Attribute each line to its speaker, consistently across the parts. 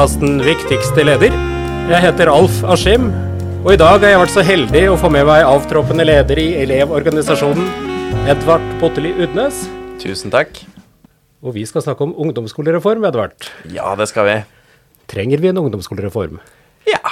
Speaker 1: Podkasten Viktigste leder. Jeg heter Alf Askim, og i dag har jeg vært så heldig å få med meg avtroppende leder i Elevorganisasjonen, Edvard Botteli Udnes.
Speaker 2: Tusen takk.
Speaker 1: Og vi skal snakke om ungdomsskolereform, Edvard.
Speaker 2: Ja, det skal vi.
Speaker 1: Trenger vi en ungdomsskolereform?
Speaker 2: Ja,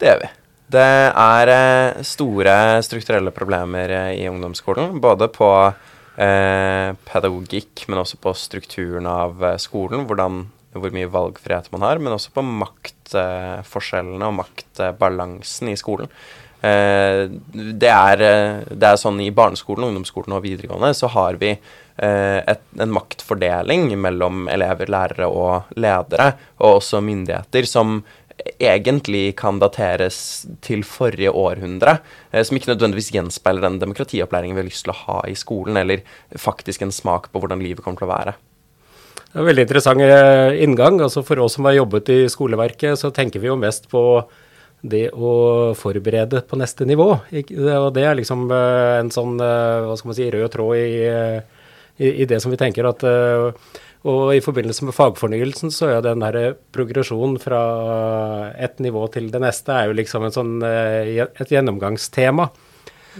Speaker 2: det gjør vi. Det er eh, store strukturelle problemer eh, i ungdomsskolen, både på eh, pedagogikk, men også på strukturen av eh, skolen, hvordan, hvor mye valgfrihet man har, men også på maktforskjellene og maktbalansen i skolen. Eh, det, er, eh, det er sånn i barneskolen, ungdomsskolen og videregående så har vi et, en maktfordeling mellom elever, lærere og ledere, og også myndigheter, som egentlig kan dateres til forrige århundre, eh, som ikke nødvendigvis gjenspeiler den demokratiopplæringen vi har lyst til å ha i skolen, eller faktisk en smak på hvordan livet kommer til å være.
Speaker 1: Det er veldig interessant eh, inngang. Altså For oss som har jobbet i skoleverket, så tenker vi jo mest på det å forberede på neste nivå. Og det er liksom eh, en sånn hva skal man si, rød tråd i, i, i det som vi tenker at og i forbindelse med fagfornyelsen så er den der progresjonen fra et nivå til det neste er jo liksom sånn, eh, et gjennomgangstema.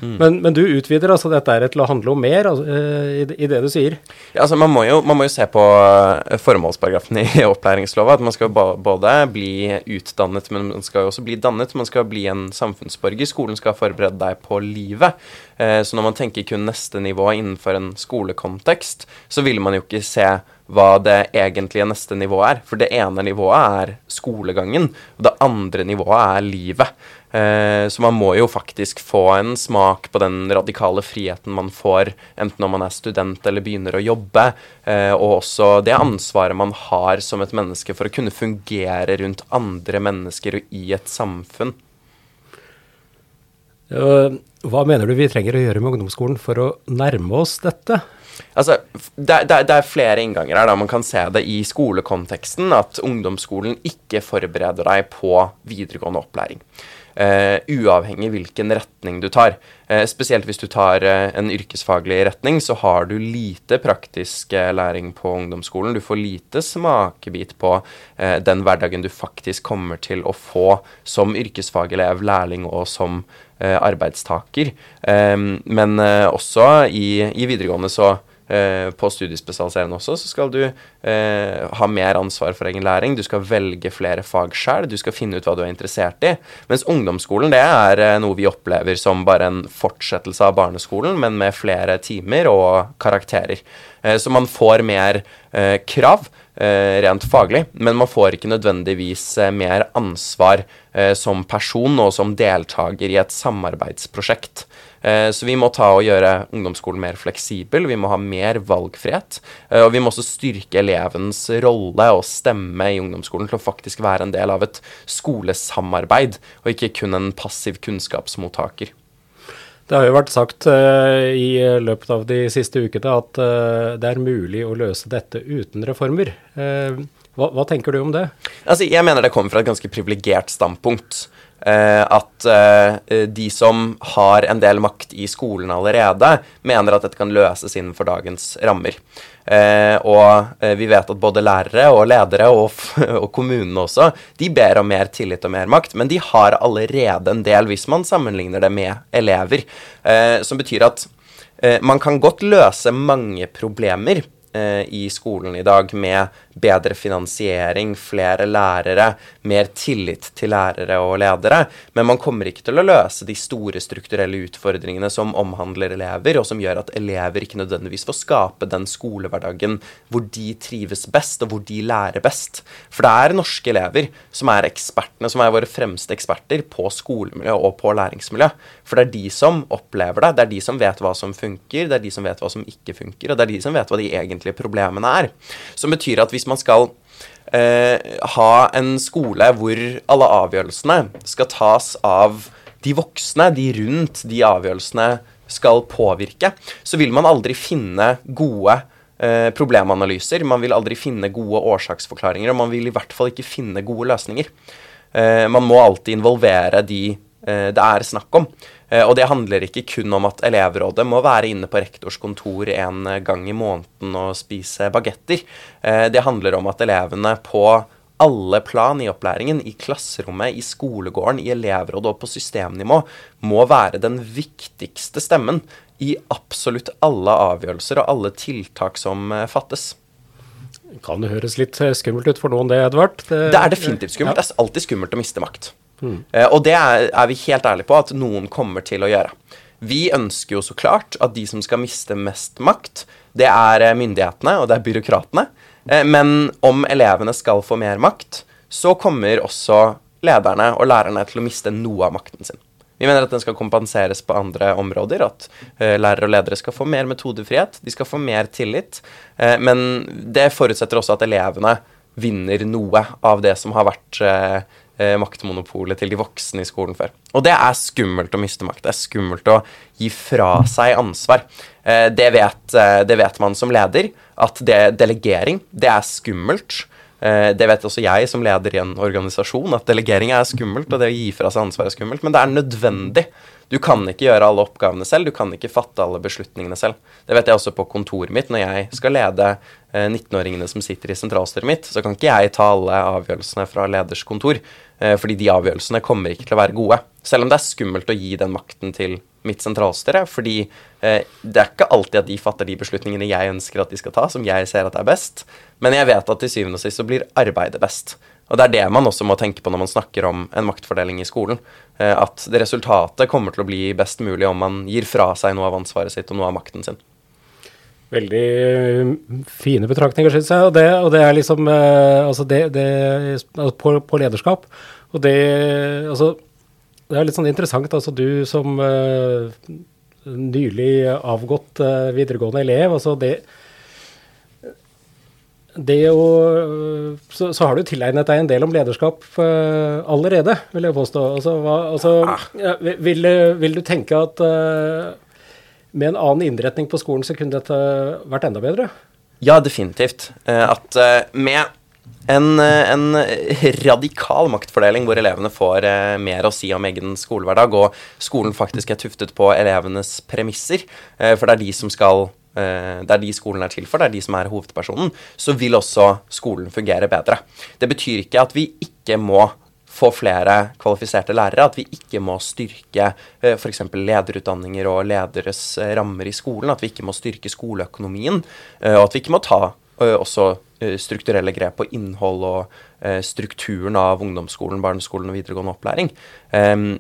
Speaker 1: Mm. Men, men, du utvider altså dette til å handle om mer altså, i, i, det du sier?
Speaker 2: Ja, altså man må, jo, man må jo se på eh, formålsparagrafen i opplæringslova. At man skal både bli utdannet, men man skal også bli dannet. Man skal bli en samfunnsborger. Skolen skal forberede deg på livet. Så når man tenker kun neste nivå innenfor en skolekontekst, så vil man jo ikke se hva det egentlige neste nivået er. For det ene nivået er skolegangen, og det andre nivået er livet. Eh, så man må jo faktisk få en smak på den radikale friheten man får, enten når man er student eller begynner å jobbe, eh, og også det ansvaret man har som et menneske for å kunne fungere rundt andre mennesker og i et samfunn.
Speaker 1: Hva mener du vi trenger å gjøre med ungdomsskolen for å nærme oss dette?
Speaker 2: Altså, det, det, det, er flere innganger her. da Man kan se det i skolekonteksten, at ungdomsskolen ikke forbereder deg på videregående opplæring. Uh, uavhengig hvilken retning du tar. Uh, spesielt hvis du tar uh, en yrkesfaglig retning, så har du lite praktisk læring på ungdomsskolen. Du får lite smakebit på den hverdagen du faktisk kommer til å få som yrkesfagelev, lærling og som arbeidstaker. men også i, i videregående så på studiespesialiserende også, så skal du eh, ha mer ansvar for egen læring. Du skal velge flere fag sjøl, du skal finne ut hva du er interessert i. Mens ungdomsskolen det er eh, noe vi opplever som bare en fortsettelse av barneskolen, men med flere timer og karakterer. Eh, så man får mer eh, krav. Eh, rent faglig, men man får ikke nødvendigvis mer ansvar som person og som deltaker i et samarbeidsprosjekt. Eh, så vi må ta og gjøre ungdomsskolen mer fleksibel, vi må ha mer valgfrihet. Eh, og vi må også styrke elevens rolle og stemme i ungdomsskolen til å faktisk være en del av et skolesamarbeid, og ikke kun en passiv kunnskapsmottaker.
Speaker 1: Det har jo vært sagt uh, i løpet av de siste ukene at uh, det er mulig å løse dette uten reformer. Uh, hva, hva, tenker du om det?
Speaker 2: Altså, jeg mener det kommer fra et ganske privilegert standpunkt. Eh, at eh, de som har en del makt i skolen allerede, mener at dette kan løses innenfor dagens rammer. Eh, og vi vet at både lærere og ledere og, og kommunene også, de ber om mer tillit og mer makt, men de har allerede en del, hvis man sammenligner det med elever. som betyr at man kan godt løse mange problemer i skolen i dag med bedre finansiering, flere lærere, mer tillit til lærere og ledere. Men man kommer ikke til å løse de store strukturelle utfordringene som omhandler elever, og som gjør at elever ikke nødvendigvis får skape den skolehverdagen hvor de trives best, og hvor de lærer best. For det er norske elever som er ekspertene, som er våre fremste eksperter på skolemiljø og på læringsmiljø. For det er de som opplever det, det er de som vet hva som funker, det er de som vet hva som ikke funker, og det er de som vet hva de egentlige problemene er. Som betyr at hvis man skal eh, ha en skole hvor alle avgjørelsene skal tas av de voksne, de rundt de avgjørelsene skal påvirke, så vil man aldri finne gode eh, problemanalyser. Man vil aldri finne gode årsaksforklaringer, og man vil i hvert fall ikke finne gode løsninger. Eh, man må alltid involvere de det er snakk om. Og det handler ikke kun om at elevrådet må være inne på rektors kontor en gang i måneden og spise bagetter. Det handler om at elevene på alle plan i opplæringen, i klasserommet, i skolegården, i elevrådet og på systemnivå, må være den viktigste stemmen i absolutt alle avgjørelser og alle tiltak som fattes.
Speaker 1: Kan det høres litt skummelt ut for noen, det, Edvard?
Speaker 2: Det, det er definitivt skummelt. Ja. Det er alltid skummelt å miste makt. Mm. og det er, er, vi helt ærlige på at noen kommer til å gjøre. Vi ønsker jo så klart at de som skal miste mest makt, det er myndighetene og det er byråkratene. Eh, men om elevene skal få mer makt, så kommer også lederne og lærerne til å miste noe av makten sin. Vi mener at den skal kompenseres på andre områder. At uh, lærere og ledere skal få mer metodefrihet, de skal få mer tillit. Uh, men det forutsetter også at elevene vinner noe av det som har vært uh, maktmonopolet til de voksne i skolen før. Og det er skummelt å miste makt. Det er skummelt å gi fra seg ansvar. Det vet, det vet man som leder at det, delegering, det er skummelt. Eh, det vet også jeg som leder i en organisasjon, at delegering er skummelt, og det å gi fra seg ansvar er skummelt, men det er nødvendig. Du kan ikke gjøre alle oppgavene selv, du kan ikke fatte alle beslutningene selv. Det vet jeg også på kontoret mitt. Når jeg skal lede 19-åringene eh, som sitter i sentralstyret mitt, så kan ikke jeg ta alle avgjørelsene fra leders kontor, eh, fordi de avgjørelsene kommer ikke til å være gode. Selv om det er skummelt å gi den makten til mitt sentralstyre, fordi eh, det er ikke alltid at de fatter de beslutningene jeg ønsker at de skal ta, som jeg ser at er best, men jeg vet at til syvende og sist så blir arbeidet best. Og det er det man også må tenke på når man snakker om en maktfordeling i skolen. Eh, at det resultatet kommer til å bli best mulig om man gir fra seg noe av ansvaret sitt og noe av makten sin.
Speaker 1: Veldig eh, fine betraktninger, syns jeg. Og det, og det, er liksom eh, Altså, det, det altså på, på, lederskap. Og det Altså, det er litt sånn interessant, altså du som uh, nylig avgått uh, videregående elev, altså det det å, så, så, har du tilegnet deg en del om lederskap uh, allerede, vil jeg påstå. Altså, hva, altså, ja, vil, vil, du tenke at med en annen innretning på skolen så kunne dette vært enda bedre?
Speaker 2: Ja, definitivt. at med en, eh, en, radikal maktfordeling hvor elevene får eh, mer å si om egen skolehverdag, og skolen faktisk er tuftet på elevenes premisser, eh, for det er de som skal eh, det er de skolen er til for, det er de som er hovedpersonen, så vil også skolen fungere bedre. Det betyr ikke at vi ikke må få flere kvalifiserte lærere, at vi ikke må styrke eh, f.eks. lederutdanninger og lederes eh, rammer i skolen, at vi ikke må styrke skoleøkonomien, og at vi ikke må ta også Eh, strukturelle grep på innhold og eh, strukturen av ungdomsskolen, barneskolen og videregående opplæring.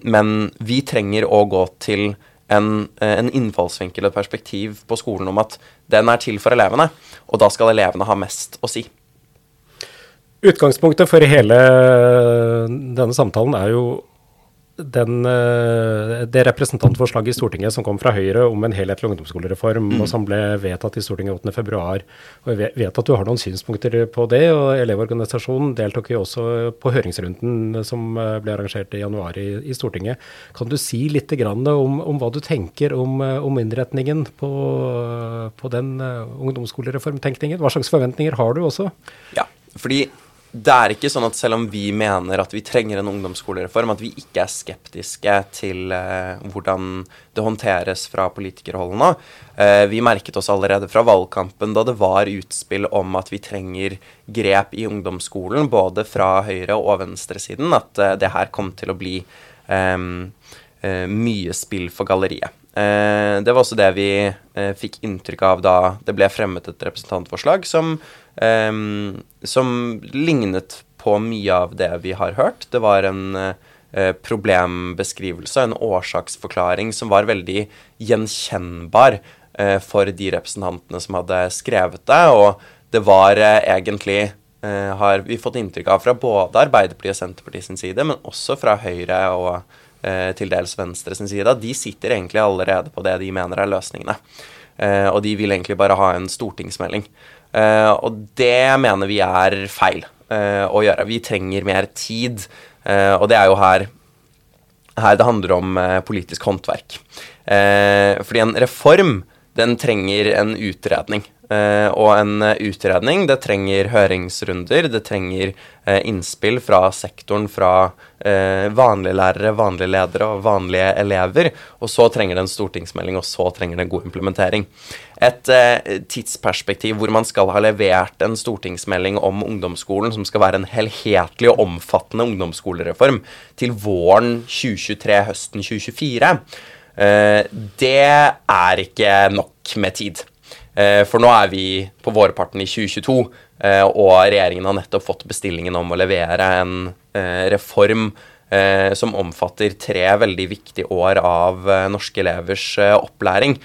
Speaker 2: men vi trenger å gå til en, eh, en innfallsvinkel og et perspektiv på skolen om at den er til for elevene, og da skal elevene ha mest å si.
Speaker 1: Utgangspunktet for hele denne samtalen er jo den, eh, det representantforslaget i Stortinget som kom fra Høyre om en helhetlig ungdomsskolereform, mm. og som ble vedtatt i Stortinget 8.2. Jeg vet at du har noen synspunkter på det, og Elevorganisasjonen deltok jo også på høringsrunden som eh, ble arrangert i januar i, i Stortinget. Kan du si litt om, om, hva du tenker om, eh, om innretningen på, på den ungdomsskolereformtenkningen? Hva slags forventninger har du også?
Speaker 2: Ja, fordi det er ikke sånn at selv om vi mener at vi trenger en ungdomsskolereform, at vi ikke er skeptiske til eh, hvordan det håndteres fra politikerhold nå. Eh, vi merket oss allerede fra valgkampen da det var utspill om at vi trenger grep i ungdomsskolen, både fra høyre- og venstresiden, at eh, det her kom til å bli eh, eh, mye spill for galleriet. Eh, det var også det vi fikk inntrykk av da det ble fremmet et representantforslag som um, som lignet på mye av det vi har hørt. Det var en uh, problembeskrivelse, en årsaksforklaring som var veldig gjenkjennbar uh, for de representantene som hadde skrevet det. Og det var uh, egentlig har vi fått inntrykk av fra både Arbeiderpartiet og Senterpartiet sin side, men også fra Høyre og til dels Venstre sin side, de sitter egentlig allerede på det de mener er løsningene. og de vil egentlig bare ha en stortingsmelding. Uh, og det mener vi er feil uh, å gjøre. Vi trenger mer tid, uh, og det er jo her, her det handler om politisk håndverk. fordi en reform den trenger en utredning. Uh, og en utredning, det trenger høringsrunder, det trenger uh, innspill fra sektoren, fra uh, vanlige lærere, vanlige ledere og vanlige elever. Og så trenger det en stortingsmelding, og så trenger det en god implementering. Et tidsperspektiv hvor man skal ha levert en stortingsmelding om ungdomsskolen som skal være en helhetlig og omfattende ungdomsskolereform til våren 2023, høsten 2024, det er ikke nok med tid. Eh, for nå er vi på vårparten i 2022, eh, og regjeringen har nettopp fått bestillingen om å levere en eh, reform som omfatter tre veldig viktige år av norske elevers opplæring.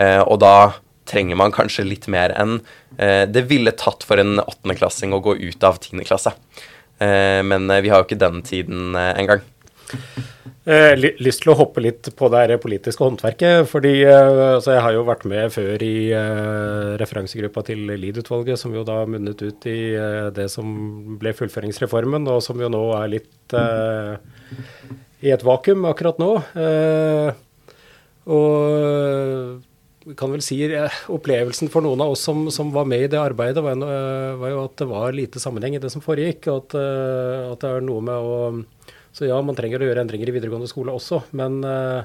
Speaker 2: Og da trenger man kanskje litt mer enn det ville tatt for en åttendeklassing å gå ut av tiendeklasse. Men vi har jo ikke den tiden engang.
Speaker 1: Eh, lyst til å hoppe litt på det politiske håndverket. fordi eh, altså Jeg har jo vært med før i eh, referansegruppa til Lied-utvalget, som jo da munnet ut i eh, det som ble fullføringsreformen, og som jo nå er litt eh, i et vakuum akkurat nå. Eh, og kan vel si Opplevelsen for noen av oss som, som var med i det arbeidet, var, var, jo at det var lite sammenheng i det som foregikk. og at, at det er noe med å så ja, man trenger å gjøre endringer i videregående skole også, men uh,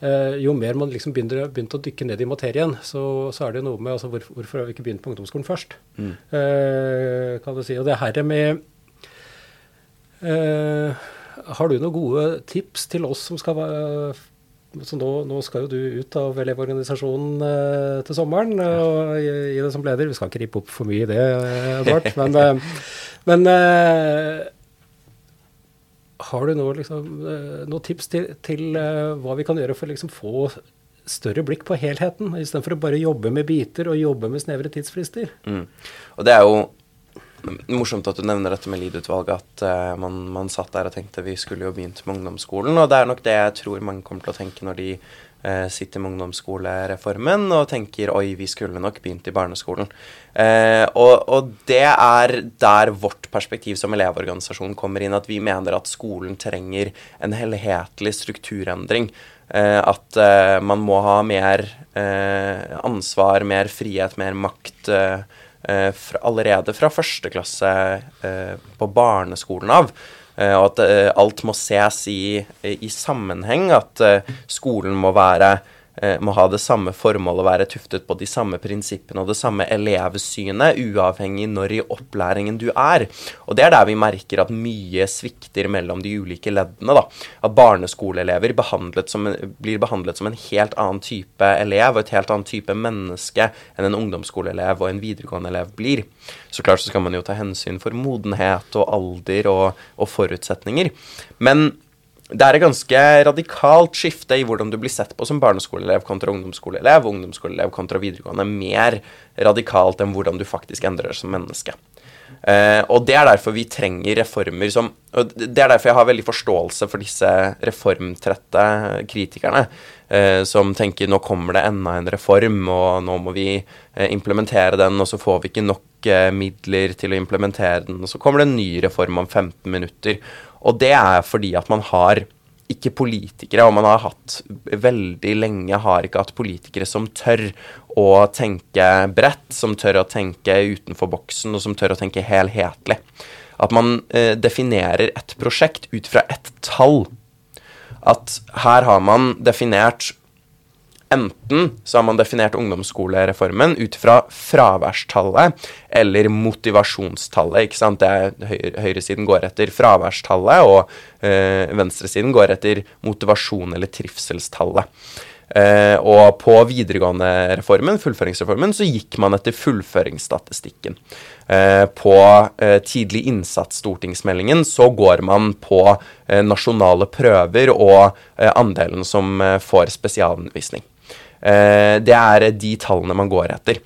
Speaker 1: uh, jo mer man liksom begynner, begynte å dykke ned i materien, så, så er det jo noe med altså, hvor, Hvorfor har vi ikke begynt på ungdomsskolen først? Mm. Uh, kan du si. Og det her med Har du noen gode tips til oss som skal være så nå, nå, skal jo du ut av Elevorganisasjonen eh, til sommeren og gi, gi det som leder. Vi skal ikke rippe opp for mye i det, Edvard. men, eh, men eh, har du noe, liksom, eh, noe tips til, til uh, hva vi kan gjøre for å liksom, få større blikk på helheten, istedenfor å bare jobbe med biter og jobbe med snevre tidsfrister?
Speaker 2: Mm. Og det er jo morsomt at du nevner dette med Lied-utvalget, at uh, man, man, satt der og tenkte vi skulle jo begynt med ungdomsskolen. Og det er nok det jeg tror mange kommer til å tenke når de eh, sitter med ungdomsskolereformen og tenker oi, vi skulle nok begynt i barneskolen. Eh, og, og, det er der vårt perspektiv som elevorganisasjon kommer inn, at vi mener at skolen trenger en helhetlig strukturendring. Eh, at eh, man må ha mer eh, ansvar, mer frihet, mer makt. Eh, fra, allerede fra første klasse på barneskolen av. Eh, og at eh, alt må ses i, i sammenheng. At eh, skolen må være må ha det samme formålet, være tuftet på de samme prinsippene og det samme elevsynet, uavhengig når i opplæringen du er. Og det er der vi merker at mye svikter mellom de ulike leddene. da. At barneskoleelever behandlet som, blir behandlet som en helt annen type elev og et helt annen type menneske enn en ungdomsskoleelev og en videregående elev blir. Så klart så skal man jo ta hensyn for modenhet og alder og, og forutsetninger. Men det er et ganske radikalt skifte i hvordan du blir sett på som barneskoleelev kontra ungdomsskoleelev, ungdomsskoleelev kontra videregående. Mer radikalt enn hvordan du faktisk endrer deg som menneske. Uh, og det er derfor vi trenger reformer som og Det er derfor jeg har veldig forståelse for disse reformtrette kritikerne, uh, som tenker nå kommer det enda en reform, og nå må vi uh, implementere den, og så får vi ikke nok midler til å implementere den, og så kommer det en ny reform om 15 minutter. Og det er fordi at man har ikke politikere, og man har hatt veldig lenge har ikke hatt politikere som tør å tenke bredt, som tør å tenke utenfor boksen, og som tør å tenke helhetlig. At man eh, definerer et prosjekt ut fra et tall. At her har man definert Enten så har man definert ungdomsskolereformen ut fra fraværstallet eller motivasjonstallet. ikke sant? Det Høyresiden går etter fraværstallet, og øh, venstresiden går etter motivasjon eller trivselstallet. Uh, og på videregående-reformen, fullføringsreformen, så gikk man etter fullføringsstatistikken. Uh, på uh, tidlig innsats-stortingsmeldingen så går man på nasjonale prøver og andelen som får spesialundervisning. Eh, det er de tallene man går etter.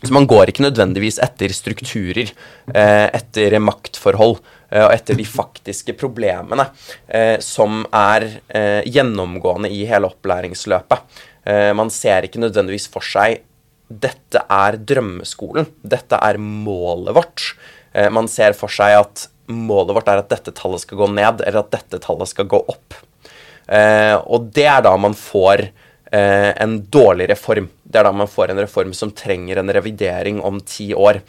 Speaker 2: Så man går ikke nødvendigvis etter strukturer, eh, etter maktforhold eh, og etter de faktiske problemene som er gjennomgående i hele opplæringsløpet. Man ser ikke nødvendigvis for seg dette er drømmeskolen, dette er målet vårt. Man ser for seg at målet vårt er at dette tallet skal gå ned, eller at dette tallet skal gå opp. Og det er da man får en dårlig reform. Det er da man får en reform som trenger en revidering om ti år.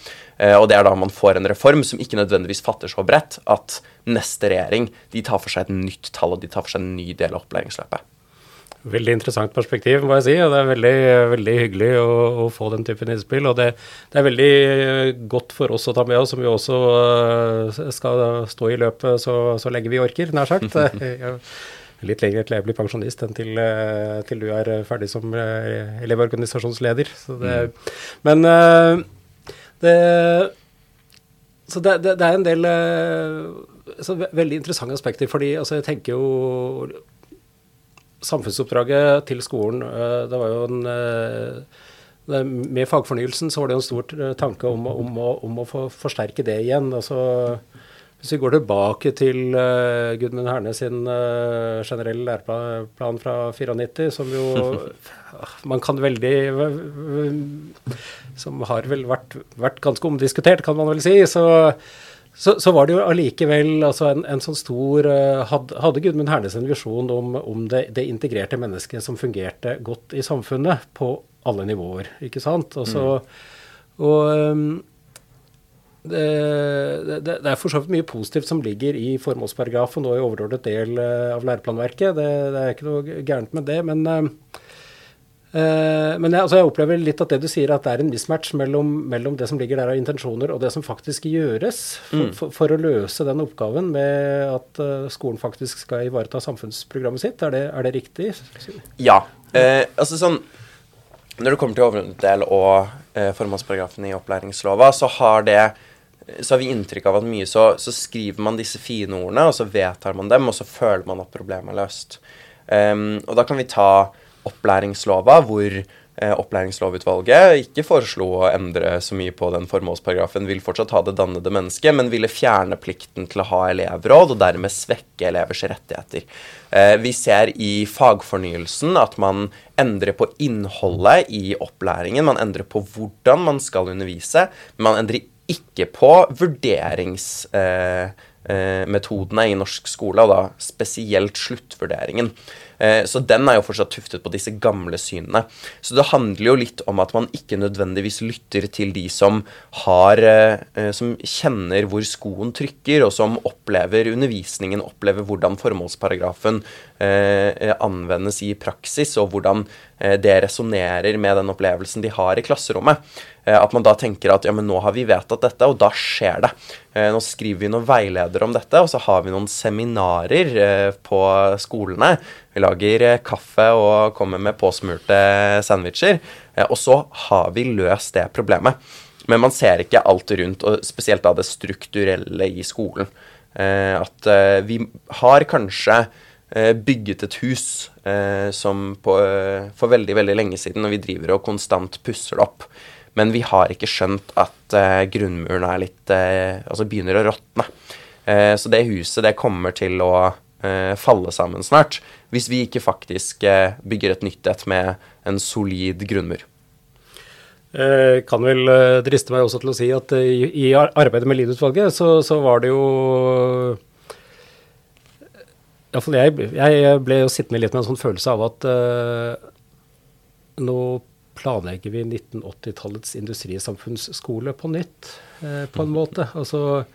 Speaker 2: Eh, og det er da man får en reform som ikke nødvendigvis fatter så bredt at neste regjering de tar for seg et nytt tall, og de tar for seg en ny del av opplæringsløpet.
Speaker 1: Veldig interessant perspektiv, må jeg si. og Det er veldig, veldig hyggelig å, å, få den typen innspill. Og det, det, er veldig godt for oss å ta med oss, som vi også skal stå i løpet så, så lenge vi orker, nær sagt. litt lenger til jeg blir pensjonist enn til, uh, til du er ferdig som elevorganisasjonsleder. elevorganisasjonsleder. Det, mm. Men det Så det, det, det, er en del veldig interessante aspekter, fordi altså, jeg tenker jo samfunnsoppdraget til skolen, eh, det var jo en eh, med fagfornyelsen så var det en stor eh, tanke om, om, om, å få forsterke det igjen. Altså, hvis vi går tilbake til uh, Gudmund Herne sin uh, generelle læreplan fra 94, som jo man kan veldig Som har vel vært, vært ganske omdiskutert, kan man vel si. så så, så, var det jo allikevel altså en, en, sånn stor uh, Hadde, Hadde Gudmund Hernes en visjon om, om det, det, integrerte mennesket som fungerte godt i samfunnet på alle nivåer, ikke sant? Altså, mm. Og um, det, det, det, er for så vidt mye positivt som ligger i formålsparagrafen og i overordnet del uh, av læreplanverket. Det, det, er ikke noe gærent med det. Men uh, Uh, men jeg, altså jeg, opplever litt at det du sier, at det er en mismatch mellom, mellom, det som ligger der av intensjoner, og det som faktisk gjøres for, mm. for, for å løse den oppgaven med at skolen faktisk skal ivareta samfunnsprogrammet sitt. Er det, er det riktig?
Speaker 2: Ja. Uh, altså sånn Når det kommer til overordnet del og eh, formålsparagrafen i opplæringslova, så har det så har vi inntrykk av at mye så, så, skriver man disse fine ordene, og så vedtar man dem, og så føler man at problemet er løst. Um, og da kan vi ta opplæringslova, hvor eh, opplæringslovutvalget ikke foreslo å endre så mye på den formålsparagrafen, vil fortsatt ha det dannede mennesket, men ville fjerne plikten til å ha elevråd, og dermed svekke elevers rettigheter. Eh, vi ser i fagfornyelsen at man endrer på innholdet i opplæringen, man endrer på hvordan man skal undervise, men man endrer ikke på vurderingsmetodene eh, i norsk skole, og da spesielt sluttvurderingen. Eh, så den er jo fortsatt tuftet på disse gamle synene. Så det handler jo litt om at man ikke nødvendigvis lytter til de som har eh, Som kjenner hvor skoen trykker, og som opplever undervisningen, opplever hvordan formålsparagrafen eh, anvendes i praksis, og hvordan det resonnerer med den opplevelsen de har i klasserommet. At man da tenker at ja, men nå har vi vedtatt dette, og da skjer det. Nå skriver vi noen veiledere om dette, og så har vi noen seminarer på skolene vi lager eh, kaffe og kommer med påsmurte sandwicher. Eh, og så har vi løst det problemet. Men man ser ikke alt rundt, og spesielt da det strukturelle i skolen. Eh, at vi har kanskje bygget et hus som på, for veldig, veldig lenge siden, og vi driver og konstant pusser det opp. Men vi har ikke skjønt at grunnmuren er litt Altså begynner å råtne. så det huset, det kommer til å falle sammen snart, hvis vi ikke faktisk eh, bygger et nytt et med en solid grunnmur.
Speaker 1: Jeg eh, kan vel eh, driste meg også til å si at eh, i, arbeidet med Lied-utvalget så, så, var det jo Iallfall jeg, jeg ble jo sittende litt med en sånn følelse av at uh, nå planlegger vi 1980-tallets industrisamfunnsskole på nytt, uh, på en måte. Altså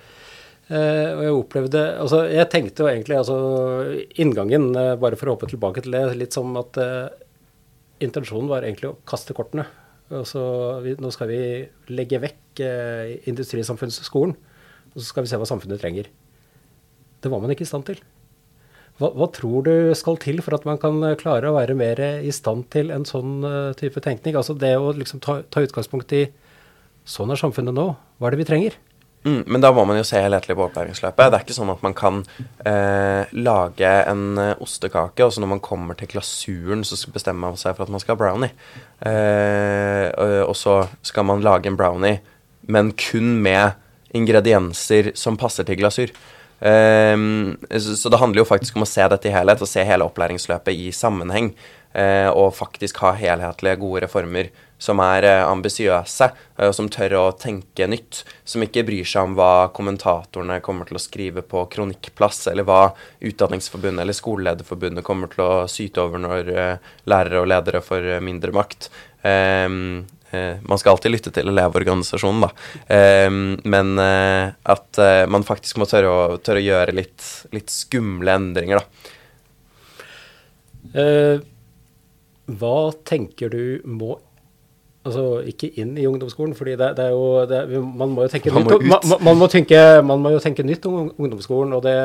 Speaker 1: og jeg opplevde altså Jeg tenkte jo egentlig altså Inngangen, uh, bare for å hoppe tilbake til det, litt som at uh, intensjonen var egentlig å kaste kortene. Altså, vi, nå skal vi legge vekk industrisamfunnsskolen, og så skal vi se hva samfunnet trenger. Det var man ikke i stand til. Hva, hva, tror du skal til for at man kan klare å være mer i stand til en sånn type tenkning? Altså det å liksom ta, ta utgangspunkt i sånn er samfunnet nå, hva er det vi trenger?
Speaker 2: Mm, men da må man jo se helhetlig på opplæringsløpet. Det er ikke sånn at man kan eh, lage en eh, ostekake, og så når man kommer til glasuren, så bestemmer man seg for at man skal ha brownie. Eh, og, så skal man lage en brownie, men kun med ingredienser som passer til glasur. Eh, så, så, det handler jo faktisk om å se dette i helhet, og se hele opplæringsløpet i sammenheng. Eh, og faktisk ha helhetlige, gode reformer som er eh, ambisiøse, og som tør å tenke nytt. Som ikke bryr seg om hva kommentatorene kommer til å skrive på kronikkplass, eller hva Utdanningsforbundet eller Skolelederforbundet kommer til å syte over når lærere og ledere får mindre makt. Um, Eh, man skal alltid lytte til Elevorganisasjonen, da. Um, men uh, at man faktisk må tørre å, tørre å gjøre litt, litt, skumle endringer, da.
Speaker 1: hva tenker du må Altså ikke inn i ungdomsskolen, fordi det, det er jo det, Man må jo tenke man nytt. Må man, man, må tenke, man må jo tenke nytt om ungdomsskolen, og det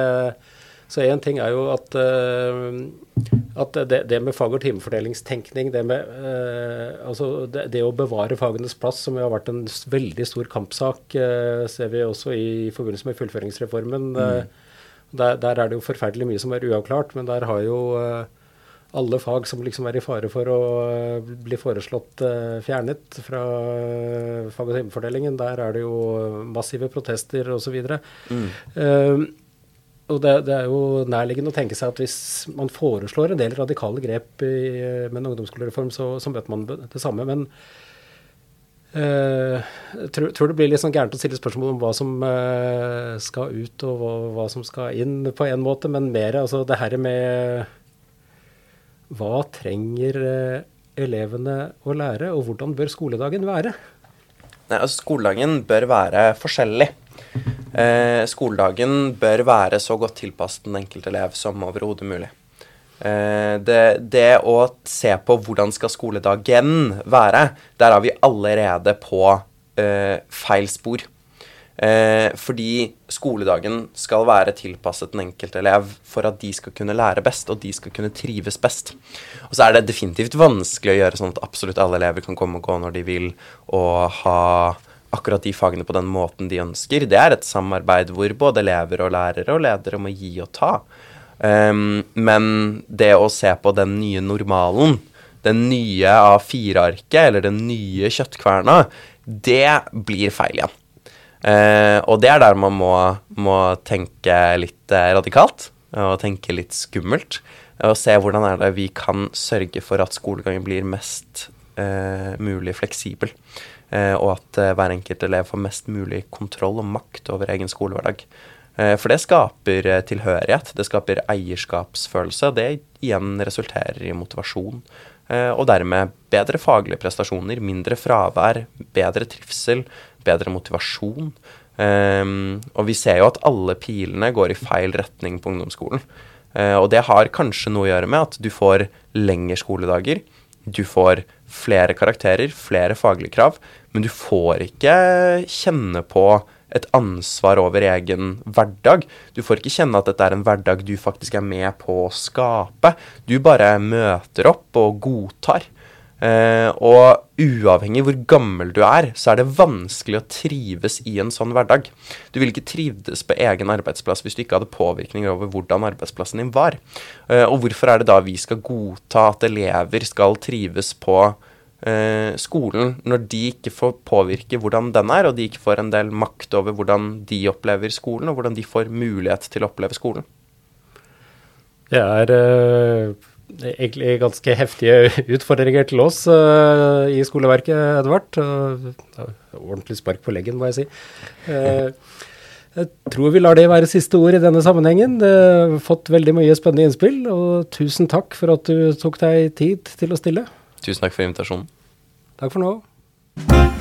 Speaker 1: så én ting er jo at, uh, at det, det, med fag- og timefordelingstenkning, det med uh, altså det, det, å bevare fagenes plass, som jo har vært en veldig stor kampsak, uh, ser vi også i forbindelse med fullføringsreformen. Mm. Der, der, er det jo forferdelig mye som er uavklart, men der har jo alle fag som liksom er i fare for å bli foreslått fjernet fra fag- og timefordelingen, der er det jo massive protester osv. Mm. Uh, og det, det, er jo nærliggende å tenke seg at hvis man foreslår en del radikale grep i, med en ungdomsskolereform, så, så møter man det samme. Men jeg uh, tror, tror, det blir litt sånn gærent å stille spørsmål om hva som uh, skal ut og hva, hva, som skal inn, på en måte, men mer altså det her med hva trenger uh, elevene å lære, og hvordan bør skoledagen være?
Speaker 2: Nei, altså Skoledagen bør være forskjellig. Eh, skoledagen bør være så godt tilpasset den enkelte elev som overhodet mulig. Eh, det, det, å se på hvordan skal skoledagen være, der er vi allerede på eh, feil spor. Eh, fordi skoledagen skal være tilpasset den enkelte elev for at de skal kunne lære best, og de skal kunne trives best. Og så er det definitivt vanskelig å gjøre sånn at absolutt alle elever kan komme og gå når de vil, og ha akkurat de fagene på den måten de ønsker. Det er et samarbeid hvor både elever og lærere og ledere må gi og ta. Um, men det å se på den nye normalen, den nye A4-arket eller den nye kjøttkverna, det blir feil igjen. Uh, og det er der man må, må tenke litt uh, radikalt og tenke litt skummelt. Og se hvordan er det vi kan sørge for at skolegangen blir mest uh, mulig fleksibel. Og at hver enkelt elev får mest mulig kontroll og makt over egen skolehverdag. Eh, for det skaper tilhørighet, det skaper eierskapsfølelse. Det igjen resulterer i motivasjon. Og dermed bedre faglige prestasjoner, mindre fravær, bedre trivsel, bedre motivasjon. og vi ser jo at alle pilene går i feil retning på ungdomsskolen. og det har kanskje noe å gjøre med at du får lengre skoledager. Du får flere karakterer, flere faglige krav, men du får ikke kjenne på et ansvar over egen hverdag. Du får ikke kjenne at dette er en hverdag du faktisk er med på å skape. Du bare møter opp og godtar. Eh, og uavhengig hvor gammel du er, så er det vanskelig å trives i en sånn hverdag. Du ville ikke trivdes på egen arbeidsplass hvis du ikke hadde påvirkninger over hvordan arbeidsplassen din var. Eh, og hvorfor er det da vi skal godta at elever skal trives på eh, skolen, når de ikke får påvirke hvordan den er, og de ikke får en del makt over hvordan de opplever skolen, og hvordan de får mulighet til å oppleve skolen?
Speaker 1: Det er eh, egentlig ganske heftige utfordringer til oss eh, i skoleverket Edvard. Uh, ordentlig spark på leggen, må jeg si. Eh, jeg tror vi lar det være siste ord i denne sammenhengen. Det har fått veldig mye spennende innspill, og tusen takk for at du tok deg tid til å stille.
Speaker 2: Tusen takk for invitasjonen.
Speaker 1: Takk for nå.